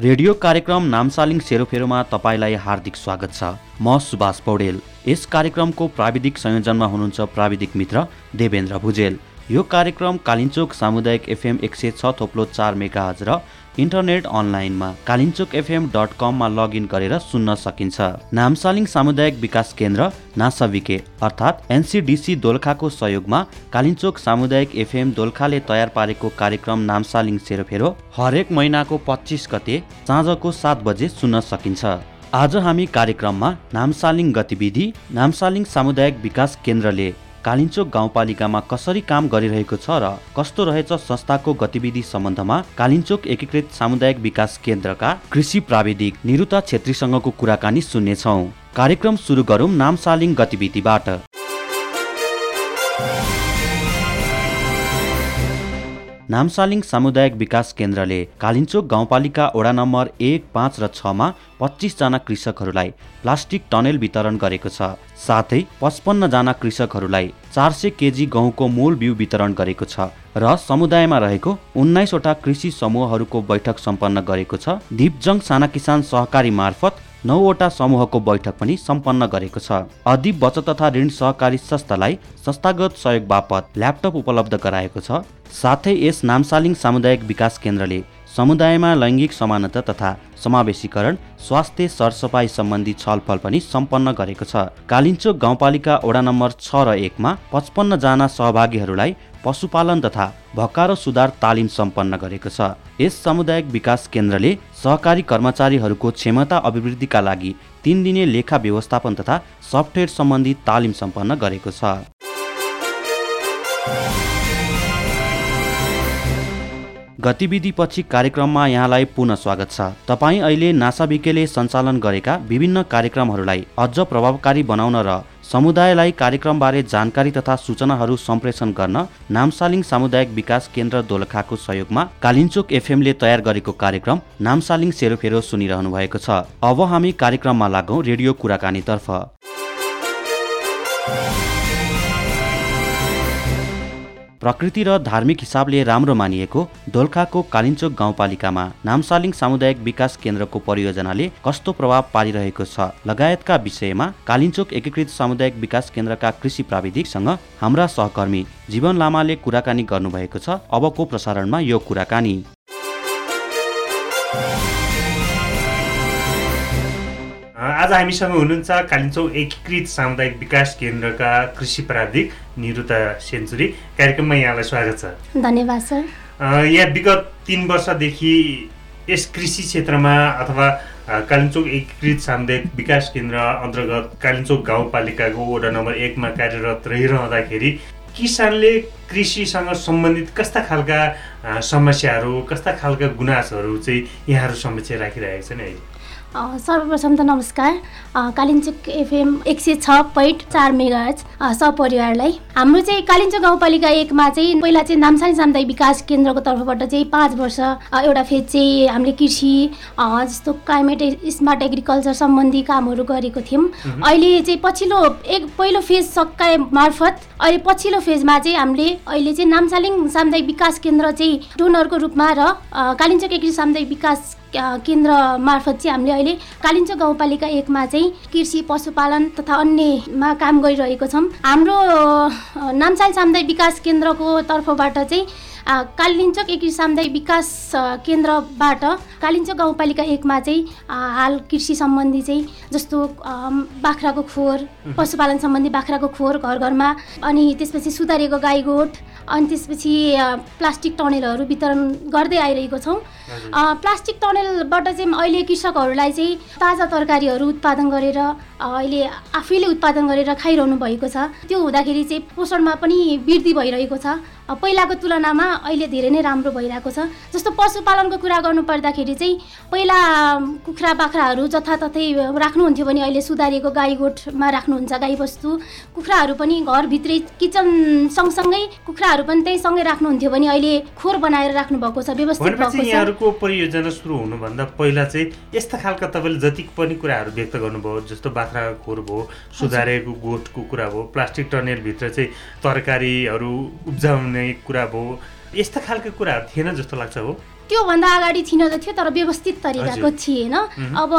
Radio कार्यक्रम नामसालिङ सेरोफेरोमा तपाईँलाई हार्दिक स्वागत छ। म सुभाष पौडेल। यस कार्यक्रमको प्राविधिक संयोजनमा हुनुहुन्छ प्राविधिक मित्र देवेन्द्र भुजेल। यो कार्यक्रम कालिन्चोक सामुदायिक एफएम एक सय छ थोप्लो चार मेगाहज र इन्टरनेट अनलाइनमा कालिन्चोक एफएम डट कममा लगइन गरेर सुन्न सकिन्छ। नामसालिङ सामुदायिक विकास केन्द्र नासाविके अर्थात् एनसिडिसी दोलखाको सहयोगमा कालिन्चोक सामुदायिक एफएम दोलखाले तयार पारेको कार्यक्रम नामसालिङ सेरोफेरो हरेक महिनाको पच्चिस गते साँझको सात बजे सुन्न सकिन्छ। आज हामी कार्यक्रममा नामसालिङ गतिविधि नामसालिङ सामुदायिक विकास केन्द्रले कालिन्चोक गाउँपालिकामा कसरी काम गरिरहेको छ र कस्तो रहेछ संस्थाको गतिविधि सम्बन्धमा कालिन्चोक एकीकृत सामुदायिक विकास केन्द्रका कृषि प्राविधिक निरुता छेत्रीसँगको कुराकानी सुन्नेछौँ। कार्यक्रम सुरु गरौँ नामसालिङ गतिविधिबाट। नामसालिङ सामुदायिक विकास केन्द्रले कालिन्चोक गाउँपालिका वडा नम्बर एक पाँच र छमा पच्चिसजना कृषकहरूलाई प्लास्टिक टनेल वितरण गरेको छ। साथै पचपन्नजना कृषकहरूलाई चार सय केजी गहुँको मूल बिउ वितरण गरेको छ र समुदायमा रहेको उन्नाइसवटा कृषि समूहहरूको बैठक सम्पन्न गरेको छ। दिपजङ साना किसान सहकारी मार्फत नौवटा समूहको बैठक पनि सम्पन्न गरेको छ। अधिप बचत तथा ऋण सहकारी संस्थालाई संस्थागत सहयोग बापत ल्यापटप उपलब्ध गराएको छ। साथै यस नामसालिङ सामुदायिक विकास केन्द्रले समुदायमा लैङ्गिक समानता तथा समावेशीकरण स्वास्थ्य सरसफाइ सम्बन्धी छलफल पनि सम्पन्न गरेको छ। कालिन्चोक गाउँपालिका वडा नम्बर छ र एकमा पचपन्नजना सहभागीहरूलाई पशुपालन तथा भक्का र सुधार तालिम सम्पन्न गरेको छ। यस सामुदायिक विकास केन्द्रले सहकारी कर्मचारीहरूको क्षमता अभिवृद्धिका लागि तिन दिने लेखा व्यवस्थापन तथा सफ्टवेयर सम्बन्धी तालिम सम्पन्न गरेको छ। गतिविधिपछि कार्यक्रममा यहाँलाई पुनः स्वागत छ। तपाईँ अहिले नासाबिकेले सञ्चालन गरेका विभिन्न कार्यक्रमहरूलाई अझ प्रभावकारी बनाउन र समुदायलाई कार्यक्रमबारे जानकारी तथा सूचनाहरू सम्प्रेषण गर्न नामसालिङ सामुदायिक विकास केन्द्र दोलखाको सहयोगमा कालिन्चोक एफएमले तयार गरेको कार्यक्रम नामसालिङ सेरोफेरो सुनिरहनु भएको छ। अब हामी कार्यक्रममा लागौँ रेडियो कुराकानीतर्फ। प्रकृति र धार्मिक हिसाबले राम्रो मानिएको दोलखाको कालिन्चोक गाउँपालिकामा नामसालिङ सामुदायिक विकास केन्द्रको परियोजनाले कस्तो प्रभाव पारिरहेको छ लगायतका विषयमा कालिन्चोक एकीकृत सामुदायिक विकास केन्द्रका कृषि प्राविधिकसँग हाम्रा सहकर्मी जीवन लामाले कुराकानी गर्नुभएको छ। अबको प्रसारणमा यो कुराकानी। आज हामीसँग हुनुहुन्छ कालिम्चोक एकीकृत सामुदायिक विकास केन्द्रका कृषि प्राविधिक निरुता सेन्चुरी। कार्यक्रममा यहाँलाई स्वागत छ। धन्यवाद सर। यहाँ विगत तिन वर्षदेखि यस कृषि क्षेत्रमा अथवा कालिम्चोक एकीकृत सामुदायिक विकास केन्द्र अन्तर्गत कालिम्चोक गाउँपालिकाको वडा नम्बर एकमा कार्यरत रहिरहँदाखेरि किसानले कृषिसँग सम्बन्धित कस्ता खालका समस्याहरू कस्ता खालका गुनासोहरू चाहिँ यहाँहरू समक्ष राखिरहेका छन् अहिले सर्वप्रथम त नमस्कार। कालिम्चोक एफएम एक सय छ पोइन्ट चार मेगाज सपरिवारलाई। हाम्रो चाहिँ कालिम्चोक गाउँपालिका एकमा चाहिँ पहिला चाहिँ नामसानी सामुदायिक विकास केन्द्रको तर्फबाट चाहिँ पाँच वर्ष एउटा फेज चाहिँ हामीले कृषि जस्तो क्लाइमेट स्मार्ट एग्रिकल्चर सम्बन्धी कामहरू गरेको थियौँ। अहिले चाहिँ पछिल्लो एक पहिलो फेज सकाए मार्फत अहिले पछिल्लो फेजमा चाहिँ हामीले अहिले चाहिँ नामसालिङ सामुदायिक विकास केन्द्र चाहिँ डोनरको रूपमा र कालिम्चोक एग्री सामुदायिक विकास केन्द्र मार्फत चाहिँ हामीले अहिले कालिम्चोक गाउँपालिका एकमा चाहिँ कृषि पशुपालन तथा अन्यमा काम गरिरहेको छौँ। हाम्रो नामसाई सामुदायिक विकास केन्द्रको तर्फबाट चाहिँ कालिम्चोक एकी सामुदायिक विकास केन्द्रबाट कालिम्चोक गाउँपालिका एकमा चाहिँ हाल कृषि सम्बन्धी चाहिँ जस्तो बाख्राको खोर पशुपालन सम्बन्धी बाख्राको खोर घर घरमा अनि त्यसपछि सुधारिएको गाई गोठ अनि त्यसपछि प्लास्टिक टनेलहरू वितरण गर्दै आइरहेको छौँ। प्लास्टिक टनेलबाट चाहिँ अहिले कृषकहरूलाई चाहिँ ताजा तरकारीहरू उत्पादन गरेर अहिले आफैले उत्पादन गरेर खाइरहनु भएको छ। त्यो हुँदाखेरि चाहिँ पोषणमा पनि वृद्धि भइरहेको छ। पहिलाको तुलनामा अहिले धेरै नै राम्रो भइरहेको छ। जस्तो पशुपालनको कुरा गर्नु पर्दाखेरि चाहिँ पहिला कुखुरा बाख्राहरू जथातथै राख्नुहुन्थ्यो भने अहिले सुधारिएको गाई गोठमा राख्नुहुन्छ गाईबस्तु कुखुराहरू पनि घरभित्रै किचन सँगसँगै कुखुराहरू पनि त्यही सँगै राख्नुहुन्थ्यो भने अहिले खोर बनाएर राख्नुभएको छ व्यवस्थित भएको छ। यहाँहरूको परियोजना सुरु हुनुभन्दा पहिला चाहिँ यस्ता खालका तपाईँले जति पनि कुराहरू व्यक्त गर्नुभयो जस्तो बाख्रा खोर भयो सुधारेको गोठको कुरा भयो प्लास्टिक टनेलभित्र चाहिँ तरकारीहरू उब्जाउने कुरा भयो यस्ता खालको कुराहरू थिएन जस्तो लाग्छ हो। त्योभन्दा अगाडि थिन त थियो तर व्यवस्थित तरिकाको थिएन। अब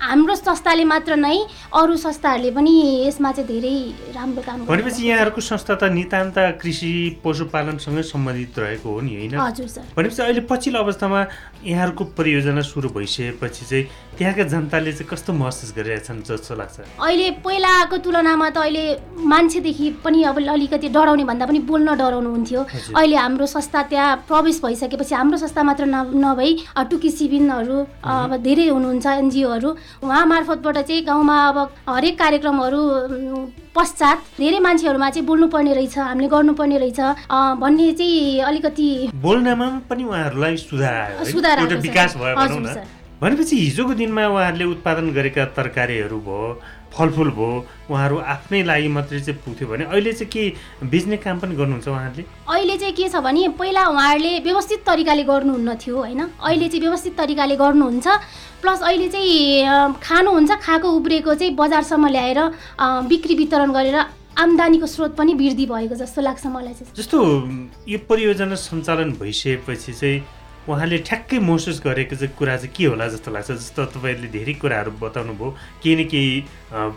हाम्रो संस्थाले मात्र नै अरू संस्थाहरूले पनि यसमा चाहिँ धेरै राम्रो काम भनेपछि यहाँहरूको संस्था त नितान्त कृषि पशुपालनसँगै सम्बन्धित रहेको हो नि होइन? हजुर सर। भनेपछि अहिले पछिल्लो अवस्थामा यहाँहरूको परियोजना सुरु भइसकेपछि चाहिँ त्यहाँका जनताले चाहिँ कस्तो महसुस गरिरहेछन् जस्तो लाग्छ? अहिले पहिलाको तुलनामा त अहिले मान्छेदेखि पनि अब अलिकति डराउने भन्दा पनि बोल्न डराउनु हुन्थ्यो अहिले हाम्रो संस्था त्यहाँ प्रवेश भइसकेपछि हाम्रो संस्था मात्र नभई टुकी सिबिनहरू अब धेरै हुनुहुन्छ एनजिओहरू। उहाँ मार्फतबाट चाहिँ गाउँमा अब हरेक कार्यक्रमहरू पश्चात धेरै मान्छेहरूमा चाहिँ बोल्नुपर्ने रहेछ हामीले गर्नुपर्ने रहेछ भन्ने चाहिँ अलिकति बोल्नमा पनि उहाँहरूलाई सुधार सुधार विकास भयो भनेपछि हिजोको दिनमा उहाँहरूले उत्पादन गरेका तरकारीहरू भयो फलफुल भयो उहाँहरू आफ्नै लागि मात्रै चाहिँ पुग्थ्यो भने अहिले चाहिँ के बेच्ने काम पनि गर्नुहुन्छ उहाँहरूले? अहिले चाहिँ के छ भने पहिला उहाँहरूले व्यवस्थित तरिकाले गर्नुहुन्न थियो होइन? अहिले चाहिँ व्यवस्थित तरिकाले गर्नुहुन्छ प्लस अहिले चाहिँ खानुहुन्छ खाएको उब्रेको चाहिँ बजारसम्म ल्याएर बिक्री वितरण गरेर आम्दानीको स्रोत पनि वृद्धि भएको जस्तो लाग्छ मलाई चाहिँ। जस्तो यो परियोजना सञ्चालन भइसकेपछि चाहिँ उहाँले ठ्याक्कै महसुस गरेको चाहिँ कुरा चाहिँ के होला जस्तो लाग्छ? जस्तो तपाईँहरूले धेरै कुराहरू बताउनु भयो केही न केही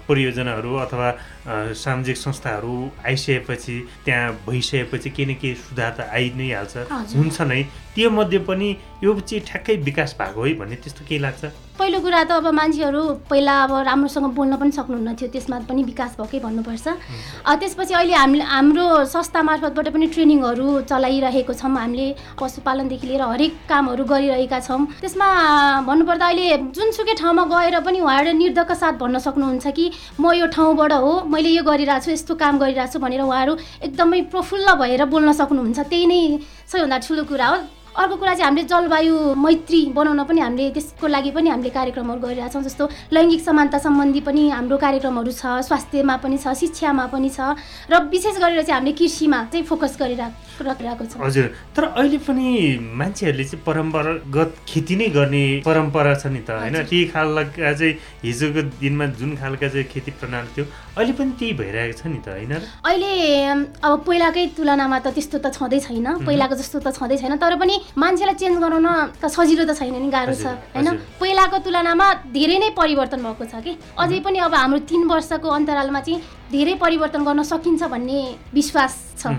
परियोजनाहरू अथवा सामाजिक संस्थाहरू आइसकेपछि त्यहाँ भइसकेपछि केही न केही सुधार त आइ नै हाल्छ। हुन्छ नै। त्यो मध्ये पनि यो चाहिँ ठ्याक्कै विकास भएको है भन्ने त्यस्तो केही लाग्छ? पहिलो कुरा त अब मान्छेहरू पहिला अब राम्रोसँग बोल्न पनि सक्नुहुन्न थियो त्यसमा पनि विकास भएकै भन्नुपर्छ। त्यसपछि अहिले हामीले हाम्रो संस्था मार्फतबाट पनि ट्रेनिङहरू चलाइरहेको छौँ। हामीले पशुपालनदेखि लिएर हरेक कामहरू गरिरहेका छौँ। त्यसमा भन्नुपर्दा अहिले जुनसुकै ठाउँमा गएर पनि उहाँहरूले निर्धक्क साथ भन्न सक्नुहुन्छ कि म यो ठाउँबाट हो मैले यो गरिरहेको छु यस्तो काम गरिरहेको छु भनेर उहाँहरू एकदमै प्रफुल्ल भएर बोल्न सक्नुहुन्छ। त्यही नै सबैभन्दा ठुलो कुरा हो। अर्को कुरा चाहिँ हामीले जलवायु मैत्री बनाउन पनि हामीले त्यसको लागि पनि हामीले कार्यक्रमहरू गरिरहेछौँ जस्तो लैङ्गिक समानता सम्बन्धी पनि हाम्रो कार्यक्रमहरू छ स्वास्थ्यमा पनि छ शिक्षामा पनि छ र विशेष गरेर चाहिँ हामीले कृषिमा चाहिँ फोकस गरिरहेको छ। हजुर तर अहिले पनि मान्छेहरूले चाहिँ परम्परागत खेती नै गर्ने परम्परा छ नि त होइन? त्यही खालका चाहिँ हिजोको दिनमा जुन खालका चाहिँ खेती प्रणाली थियो अहिले पनि त्यही भइरहेको छ नि त होइन अहिले अब पहिलाकै तुलनामा त त्यस्तो त छँदै छैन पहिलाको जस्तो त छँदै छैन तर पनि मान्छेलाई चेन्ज गराउन त सजिलो त छैन नि गाह्रो छ होइन? पहिलाको तुलनामा धेरै नै परिवर्तन भएको छ कि? अझै पनि अब हाम्रो तिन वर्षको अन्तरालमा चाहिँ धेरै परिवर्तन गर्न सकिन्छ भन्ने विश्वास छ।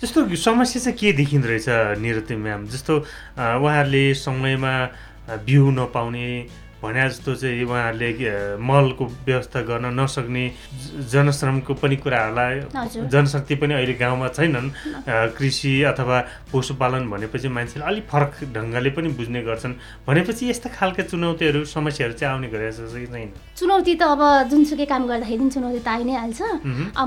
जस्तो समस्या चाहिँ के देखिँदो रहेछ निरति म्याम? जस्तो उहाँहरूले समयमा बिउ नपाउने भने जस्तो चाहिँ उहाँहरूले मलको व्यवस्था गर्न नसक्ने जनश्रमको पनि कुरा होला। जनशक्ति पनि अहिले गाउँमा छैनन्। कृषि अथवा पशुपालन भनेपछि मान्छेले अलिक फरक ढङ्गले पनि बुझ्ने गर्छन्। भनेपछि यस्ता खालका चुनौतीहरू समस्याहरू चाहिँ आउने गरेको छ कि छैन। चुनौती त अब जुनसुकै काम गर्दाखेरि चुनौती त आइ नै हाल्छ।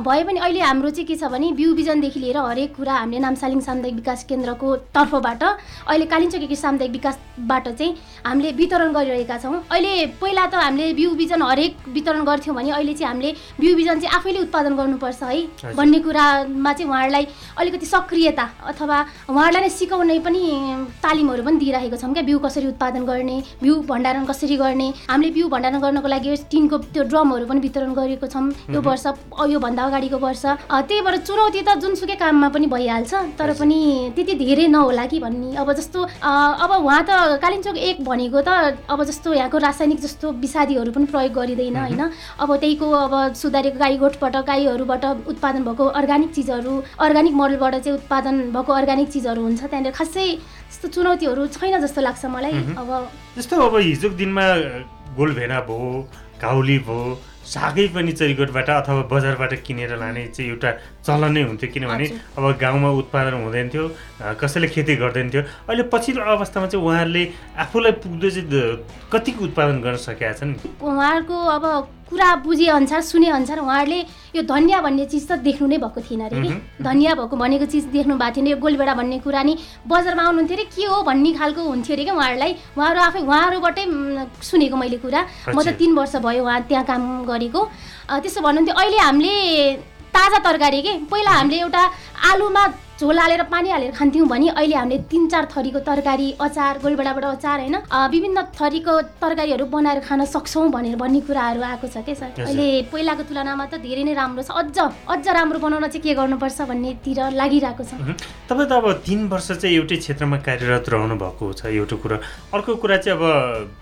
भए पनि अहिले हाम्रो चाहिँ के छ भने बिउ बिजनदेखि लिएर हरेक कुरा हामीले नामसालिङ सामुदायिक विकास केन्द्रको तर्फबाट अहिले कालिम्चोकी सामुदायिक विकासबाट चाहिँ हामीले वितरण गरिरहेका छौँ। अहिले पहिला त हामीले बिउ बिजन हरेक वितरण गर्थ्यौँ भने अहिले चाहिँ हामीले बिउ बिजन चाहिँ आफैले उत्पादन गर्नुपर्छ है भन्ने कुरामा चाहिँ उहाँहरूलाई अलिकति सक्रियता अथवा उहाँहरूलाई नै सिकाउने पनि तालिमहरू पनि दिइरहेको छौँ क्या बिउ कसरी उत्पादन गर्ने बिउ भण्डारण कसरी गर्ने। हामीले बिउ भण्डारण गर्नको लागि टिनको त्यो ड्रमहरू पनि वितरण गरेको छौँ। यो वर्ष योभन्दा अगाडिको वर्ष। त्यही भएर चुनौती त जुनसुकै काममा पनि भइहाल्छ तर पनि त्यति धेरै नहोला कि भन्ने। अब जस्तो अब उहाँ त कालिम्चोक एक भनेको त अब जस्तो यहाँको रासायनिक जस्तो विषादीहरू पनि प्रयोग गरिँदैन होइन? अब त्यहीको अब सुधारेको गाई गोठबाट गाईहरूबाट उत्पादन भएको अर्ग्यानिक चिजहरू अर्ग्यानिक मोडलबाट चाहिँ उत्पादन भएको अर्ग्यानिक चिजहरू हुन्छ त्यहाँनिर खासै यस्तो चुनौतीहरू छैन जस्तो लाग्छ मलाई। अब जस्तो अब हिजोको दिनमा गोलभेना भयो घाउली भयो सागै पनि चरिकोटबाट अथवा बजारबाट किनेर लाने चाहिँ एउटा चलन नै हुन्थ्यो किनभने अब गाउँमा उत्पादन हुँदैन थियो कसैले खेती गर्दैन थियो अहिले पछिल्लो अवस्थामा चाहिँ उहाँहरूले आफूलाई पुग्दो चाहिँ कतिको उत्पादन गर्न सकेका छन्? उहाँहरूको अब कुरा बुझेअनुसार सुनेअनुसार उहाँहरूले यो धनियाँ भन्ने चिज त देख्नु नै भएको थिएन अरे कि? धनियाँ भएको भनेको चिज देख्नु भएको थिएन। यो गोलबेडा भन्ने कुरा नि बजारमा आउनुहुन्थ्यो अरे के हो भन्ने खालको हुन्थ्यो अरे क्या उहाँहरूलाई? उहाँहरू आफै उहाँहरूबाटै सुनेको मैले कुरा। म त तिन वर्ष भयो उहाँ त्यहाँ काम गरेको। त्यसो भन्नुहुन्थ्यो अहिले हामीले ताजा तरकारी के? पहिला हामीले एउटा आलुमा झोल हालेर पानी हालेर खान्थ्यौँ भने अहिले हामीले तिन चार थरीको तरकारी अचार गोलबेडाबाट अचार होइन विभिन्न थरीको तरकारीहरू बनाएर खान सक्छौँ भनेर भन्ने कुराहरू आएको छ क्या सर। अहिले पहिलाको तुलनामा त धेरै नै राम्रो छ। अझ अझ राम्रो बनाउन चाहिँ के गर्नुपर्छ भन्नेतिर लागिरहेको छ। तपाईँ त अब तिन वर्ष चाहिँ एउटै क्षेत्रमा कार्यरत रहनु भएको छ एउटा कुरा। अर्को कुरा चाहिँ अब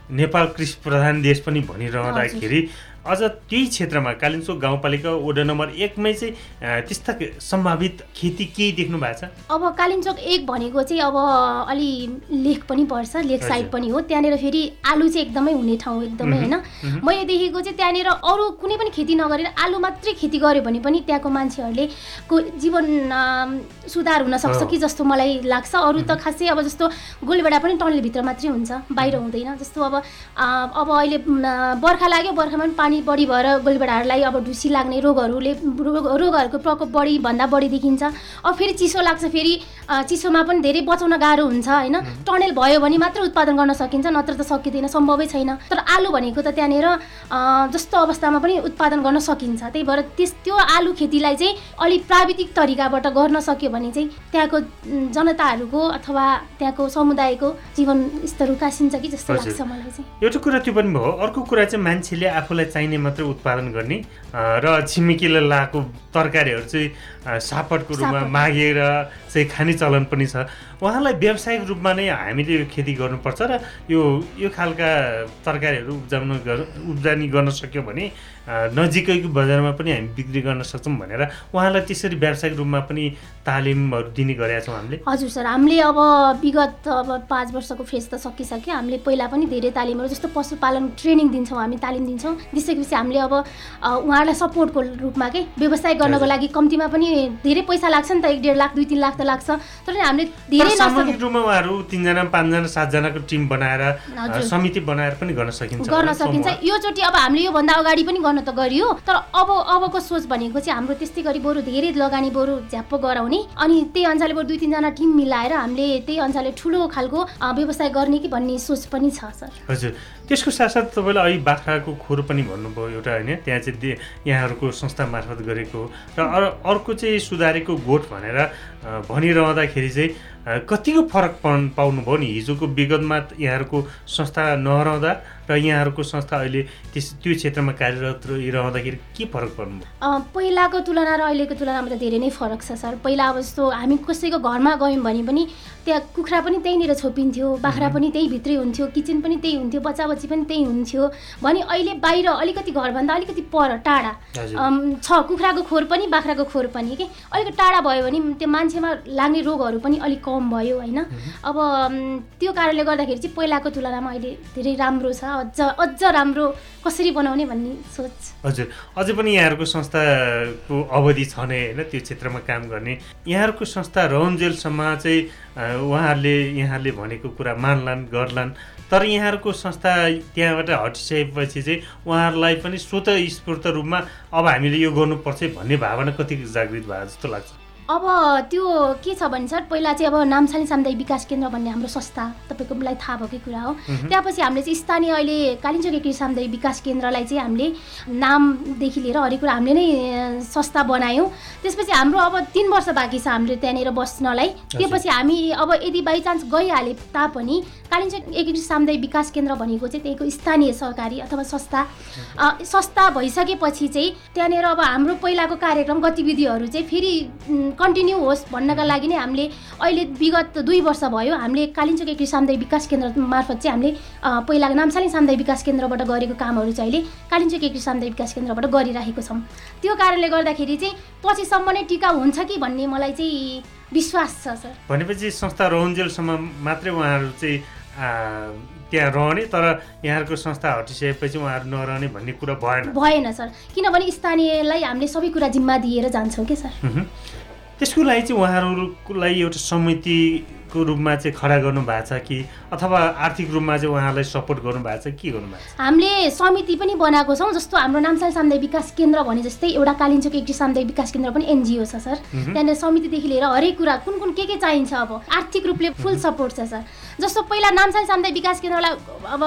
नेपाल कृषि प्रधान देश पनि भनिरहँदाखेरि अझ त्यही क्षेत्रमा कालिम्पोङ गाउँपालिका वडा नम्बर एकमै चाहिँ त्यस्ता सम्भावित खेती केही देख्नु भएको छ? अब कालिम्चोक एक भनेको चाहिँ अब अलि लेक पनि पर्छ लेक साइड। पनि हो। त्यहाँनिर फेरि आलु चाहिँ एकदमै हुने ठाउँ एकदमै होइन। मैले देखेको चाहिँ त्यहाँनिर अरू कुनै पनि खेती नगरेर आलु मात्रै खेती गर्यो भने पनि त्यहाँको मान्छेहरूले को जीवन सुधार हुनसक्छ। कि जस्तो मलाई लाग्छ। अरू त खासै अब जस्तो गोलबेडा पनि टनलभित्र मात्रै हुन्छ बाहिर हुँदैन। जस्तो अब अब अहिले बर्खा लाग्यो बर्खामा पनि पानी बढी भएर गोलबेडाहरूलाई अब ढुसी लाग्ने रोगहरूले रोग रोगहरूको प्रकोप बढी भन्दा बढी देखिन्छ। अब फेरि चिसो लाग्छ फेरि चिसोमा पनि धेरै बचाउन गाह्रो हुन्छ होइन? टनेल भयो भने मात्र उत्पादन गर्न सकिन्छ नत्र त सकिँदैन सम्भवै छैन। तर आलु भनेको त त्यहाँनिर जस्तो अवस्थामा पनि उत्पादन गर्न सकिन्छ। त्यही भएर त्यस त्यो आलु खेतीलाई चाहिँ अलिक प्राविधिक तरिकाबाट गर्न सक्यो भने चाहिँ त्यहाँको जनताहरूको अथवा त्यहाँको समुदायको जीवन स्तर उकासिन्छ कि जस्तो। लाग्छ मलाई चाहिँ। एउटा कुरा त्यो पनि भयो। अर्को कुरा चाहिँ मान्छेले आफूलाई चाहिने मात्रै उत्पादन गर्ने र छिमेकीले लगाएको तरकारीहरू चाहिँ सापटको रूपमा। मागेर चाहिँ खाने चलन पनि छ उहाँलाई व्यावसायिक रूपमा नै हामीले यो खेती गर्नुपर्छ र यो यो खालका तरकारीहरू उब्जाउन उब्जनी गर्न सक्यो भने नजिकैको बजारमा पनि हामी बिक्री गर्न सक्छौँ भनेर उहाँलाई त्यसरी व्यावसायिक रूपमा पनि तालिमहरू दिने गरेका छौँ हामीले। हजुर सर हामीले अब विगत अब पाँच वर्षको फेज त सकिसक्यो। हामीले पहिला पनि धेरै तालिमहरू जस्तो पशुपालन ट्रेनिङ दिन्छौँ हामी तालिम दिन्छौँ। त्यसैपछि हामीले अब उहाँहरूलाई सपोर्टको रूपमा के व्यवसाय गर्नको। लागि कम्तीमा पनि धेरै पैसा लाग्छ नि त एक डेढ लाख दुई तिन लाख त लाग्छ। तर हामीले धेरै नसके रूपमा उहाँहरू तिनजना पाँचजना सातजनाको टिम बनाएर। समिति बनाएर पनि गर्न सकिन्छ गर्न सकिन्छ। समूह। योचोटि अब हामीले योभन्दा अगाडि पनि गर्न त गरियो तर अब अबको सोच भनेको चाहिँ हाम्रो त्यस्तै गरी बरु धेरै लगानी बरु झ्याप्प गराउने अनि त्यही अनुसारले बरु दुई तिनजना टिम मिलाएर हामीले त्यही अनुसारले ठुलो खालको व्यवसाय गर्ने कि भन्ने सोच पनि छ सर। हजुर। त्यसको साथसाथ तपाईँले अहिले बाख्राको खोर पनि भन्नुभयो एउटा होइन? त्यहाँ चाहिँ यहाँहरूको संस्था मार्फत गरेको र अर- अर्को चाहिँ सुधारेको गोठ भनेर भनिरहँदाखेरि चाहिँ कतिको फरक पाउनु पाउनुभयो नि? हिजोको विगतमा यहाँहरूको संस्था नरहँदा र यहाँहरूको संस्था अहिले त्यस त्यो क्षेत्रमा कार्यरत रहिरहँदाखेरि के फरक पर्नुभयो? अ, पहिलाको तुलना र अहिलेको तुलनामा त धेरै नै फरक छ सर। पहिला अब जस्तो हामी कसैको घरमा गयौँ भने पनि त्यहाँ कुखुरा पनि त्यहीँनिर छोपिन्थ्यो बाख्रा पनि त्यही भित्रै हुन्थ्यो किचन पनि त्यही हुन्थ्यो बच्चा बच्ची पनि त्यही हुन्थ्यो। भने अहिले बाहिर अलिकति घरभन्दा अलिकति पर टाढा। छ कुखुराको खोर पनि बाख्राको खोर पनि के? अलिक टाढा भयो भने त्यो मान्छेमा लाग्ने रोगहरू पनि अलिक कम भयो होइन? अब त्यो कारणले गर्दाखेरि चाहिँ पहिलाको तुलनामा अहिले धेरै राम्रो छ अझ अझ राम्रो कसरी बनाउने भन्ने सोच। हजुर अझै पनि यहाँहरूको संस्थाको अवधि छ नै होइन? त्यो क्षेत्रमा काम गर्ने। यहाँहरूको संस्था रहन्जेलसम्म चाहिँ उहाँहरूले यहाँले भनेको कुरा मान्लान् गर्लान्। तर यहाँहरूको संस्था त्यहाँबाट हटिसकेपछि चाहिँ उहाँहरूलाई पनि स्वत स्फूर्त रूपमा अब हामीले यो गर्नुपर्छ भन्ने भावना कति जागृत भयो जस्तो लाग्छ? अब त्यो के छ भने सर पहिला चाहिँ अब नामसाली सामुदायिक विकास केन्द्र भन्ने हाम्रो संस्था तपाईँको मलाई थाहा भएकै कुरा हो। त्यहाँपछि हामीले चाहिँ स्थानीय अहिले कालिम्पोङ कृषि सामुदायिक विकास केन्द्रलाई चाहिँ हामीले नामदेखि लिएर हरेक कुरा हामीले नै संस्था बनायौँ। त्यसपछि हाम्रो अब तिन वर्ष बाँकी छ हामीले त्यहाँनिर बस्नलाई। त्यसपछि हामी अब यदि बाइचान्स गइहाले तापनि कालिम्पोङ एकीकृत सामुदायिक विकास केन्द्र भनेको चाहिँ त्यहीको स्थानीय सहकारी अथवा संस्था संस्था भइसकेपछि चाहिँ त्यहाँनिर अब हाम्रो पहिलाको कार्यक्रम गतिविधिहरू चाहिँ फेरि कन्टिन्यू होस् भन्नका लागि नै हामीले अहिले विगत दुई वर्ष भयो हामीले कालिम्पोङ एकीकृत सामुदायिक विकास केन्द्र मार्फत चाहिँ हामीले अ, पहिलाको नामसाली सामुदायिक विकास केन्द्रबाट गरेको कामहरू चाहिँ अहिले कालिम्पोङ एकीकृत सामुदायिक विकास केन्द्रबाट गरिरहेको छौँ। त्यो कारणले गर्दाखेरि चाहिँ पछिसम्म नै टिका हुन्छ कि भन्ने मलाई चाहिँ विश्वास छ सर। भनेपछि संस्था रहन्जेलसम्म मात्रै उहाँहरू चाहिँ त्यहाँ रहने तर यहाँहरूको संस्था हटिसकेपछि उहाँहरू नरहने भन्ने कुरा भएन। भएन सर। किनभने स्थानीयलाई हामीले सबै कुरा जिम्मा दिएर जान्छौँ कि सर। त्यसको लागि चाहिँ उहाँहरूलाई एउटा समिति को रूपमा चाहिँ खडा गर्नु भएको छ कि अथवा आर्थिक रूपमा चाहिँ उहाँलाई सपोर्ट गर्नु भएको छ? के गर्नु भएको छ? हामीले समिति पनि बनाएको छौँ जस्तो हाम्रो नामसाल सामुदायिक विकास केन्द्र भने जस्तै एउटा कालिम्चोक एकटी सामुदायिक विकास केन्द्र पनि एनजिओ छ सर। त्यहाँनिर समितिदेखि लिएर हरेक कुरा कुन कुन के के चाहिन्छ अब आर्थिक रूपले फुल सपोर्ट छ सर। जस्तो पहिला नामसाल सामुदायिक विकास केन्द्रलाई अब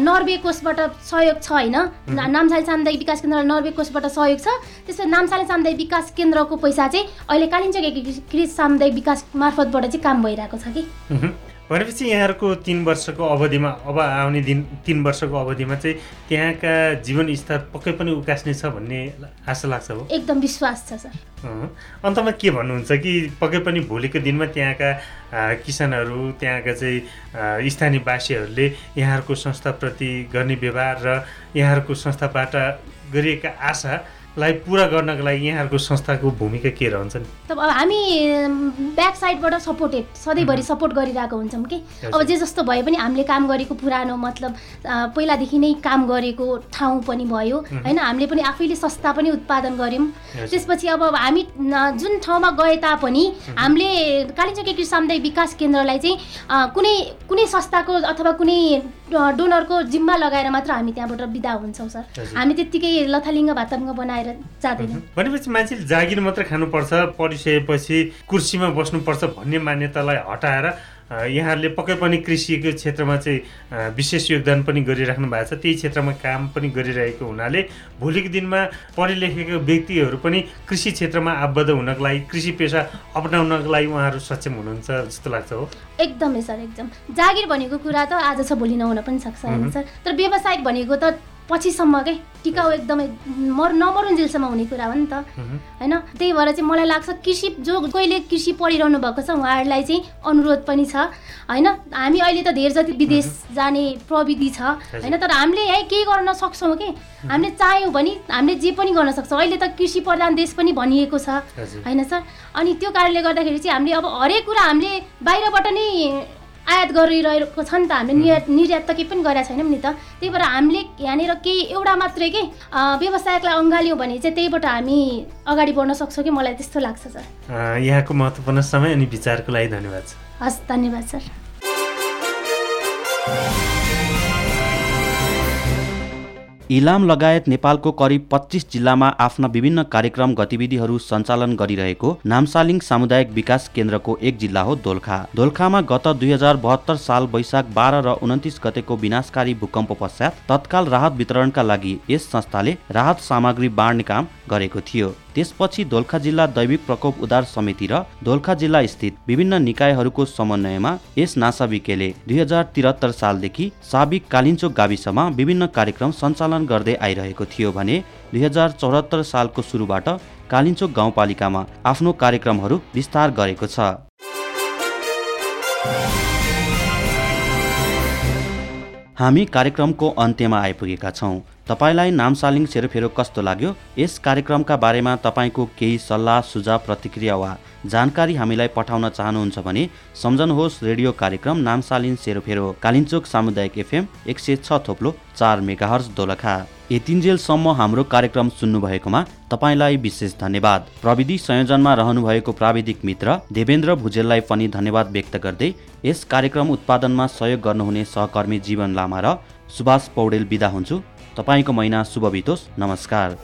नर्वे कोषबाट सहयोग छ होइन? नामसाल सामुदायिक विकास केन्द्रलाई नर्वे कोषबाट सहयोग छ। त्यसो नामसाल सामुदायिक विकास केन्द्रको पैसा चाहिँ अहिले कालिम्चोक एकीकृत सामुदायिक विकास मार्फतबाट चाहिँ काम भइरहेको छ कि। भनेपछि यहाँहरूको तिन वर्षको अवधिमा अब आउने दिन तिन वर्षको अवधिमा चाहिँ त्यहाँका जीवन स्तर पक्कै पनि उकास्ने छ भन्ने आशा लाग्छ हो एकदम विश्वास छ सर। अन्तमा के भन्नुहुन्छ कि पक्कै पनि भोलिको दिनमा त्यहाँका किसानहरू त्यहाँका चाहिँ स्थानीयवासीहरूले यहाँहरूको संस्थाप्रति गर्ने व्यवहार र यहाँहरूको संस्थाबाट गरिएका आशालाई पुरा गर्नको लागि यहाँहरूको संस्थाको भूमिका के रहन्छ नि? अब हामी ब्याक साइडबाट सपोर्टेड सधैँभरि सपोर्ट गरिरहेको हुन्छौँ कि? अब जे जस्तो भए पनि हामीले काम गरेको पुरानो मतलब पहिलादेखि नै काम गरेको ठाउँ पनि भयो होइन? हामीले पनि आफैले सस्ता पनि उत्पादन गऱ्यौँ। त्यसपछि अब हामी जुन ठाउँमा गए तापनि हामीले कालिम्पोङ कृषि सामुदायिक विकास केन्द्रलाई चाहिँ कुनै कुनै संस्थाको अथवा कुनै डोनरको जिम्मा लगाएर मात्र हामी त्यहाँबाट बिदा हुन्छौँ सर। हामी त्यत्तिकै लथालिङ्ग भातलिङ्ग बनाएर जाँदैनौँ। भनेपछि मान्छेले जागिर मात्र खानुपर्छ पढिसकेपछि कुर्सीमा बस्नुपर्छ भन्ने मान्यतालाई हटाएर यहाँहरूले पक्कै पनि कृषिको क्षेत्रमा चाहिँ विशेष योगदान पनि गरिराख्नु भएको छ। त्यही क्षेत्रमा काम पनि गरिरहेको हुनाले भोलिको दिनमा पढे लेखेको व्यक्तिहरू पनि कृषि क्षेत्रमा आबद्ध हुनको लागि कृषि पेसा अपनाउनको लागि उहाँहरू सक्षम हुनुहुन्छ जस्तो लाग्छ हो। एकदमै सर एकदम। जागिर भनेको कुरा त आज छ भोलि नहुन पनि सक्छ सर? तर व्यवसायिक भनेको त पछिसम्म के टिकाउ एकदमै मर नमरुन्जेलसम्म हुने कुरा हो नि त। मह्म। होइन? त्यही भएर चाहिँ मलाई लाग्छ कृषि जो कोहीले कृषि पढिरहनु भएको छ उहाँहरूलाई चाहिँ अनुरोध पनि छ। होइन? हामी अहिले त धेरै जति विदेश जाने प्रविधि छ। होइन? तर हामीले यहीँ केही गर्न सक्छौँ कि? हामीले चाह्यौँ भने हामीले जे पनि गर्न सक्छौँ। अहिले त कृषि प्रधान देश पनि भनिएको छ। होइन सर? अनि त्यो कारणले गर्दाखेरि चाहिँ हामीले अब हरेक कुरा हामीले बाहिरबाट नै आयात गरिरहेको छ नि त हामीले निर्यात निर्यात त केही पनि गरेका छैनौँ नि त। त्यही भएर हामीले यहाँनिर केही एउटा मात्रै के अँ, व्यवसायलाई अँगाल्यौँ भने चाहिँ त्यहीबाट हामी अगाडि बढ्न सक्छौँ कि? मलाई त्यस्तो लाग्छ सर। यहाँको महत्त्वपूर्ण समय अनि विचारको लागि धन्यवाद छ हस् धन्यवाद सर। इलाम लगायत नेपालको करिब पच्चिस जिल्लामा आफ्ना विभिन्न कार्यक्रम गतिविधिहरू सञ्चालन गरिरहेको नामसालिङ सामुदायिक विकास केन्द्रको एक जिल्ला हो दोलखा। दोलखामा गत दुई हजार बहत्तर साल वैशाख बाह्र र उन्तिस गतेको विनाशकारी भूकम्प पश्चात तत्काल राहत वितरणका लागि यस संस्थाले राहत सामग्री बाँड्ने काम गरेको थियो। त्यसपछि दोलखा जिल्ला दैविक प्रकोप उद्धार समिति र दोलखा जिल्ला स्थित विभिन्न निकायहरूको समन्वयमा यस नासाविकेले दुई हजार त्रिहत्तर सालदेखि साबिक कालिन्चोक गाविसमा विभिन्न कार्यक्रम सञ्चालन गर्दै आइरहेको थियो भने दुई हजार चौहत्तर सालको सुरुबाट कालिन्चोक गाउँपालिकामा आफ्नो कार्यक्रमहरू विस्तार गरेको छ। हामी कार्यक्रमको अन्त्यमा आइपुगेका छौँ। तपाईँलाई नामसालिङ सेरोफेरो कस्तो लाग्यो? यस कार्यक्रमका बारेमा तपाईँको केही सल्लाह सुझाव प्रतिक्रिया वा जानकारी हामीलाई पठाउन चाहनुहुन्छ भने सम्झनुहोस् रेडियो कार्यक्रम नामसालिन सेरोफेरो कालिन्चोक सामुदायिक एफएम एक सय छ थोप्लो चार मेगाहर्ज दोलखा। यतिन्जेलसम्म हाम्रो कार्यक्रम सुन्नुभएकोमा तपाईँलाई विशेष धन्यवाद। प्रविधि संयोजनमा रहनुभएको प्राविधिक मित्र देवेन्द्र भुजेललाई पनि धन्यवाद व्यक्त गर्दै यस कार्यक्रम उत्पादनमा सहयोग गर्नुहुने सहकर्मी जीवन लामा र सुभाष पौडेल बिदा हुन्छु। तपाईँको महिना शुभ बितोस्। नमस्कार।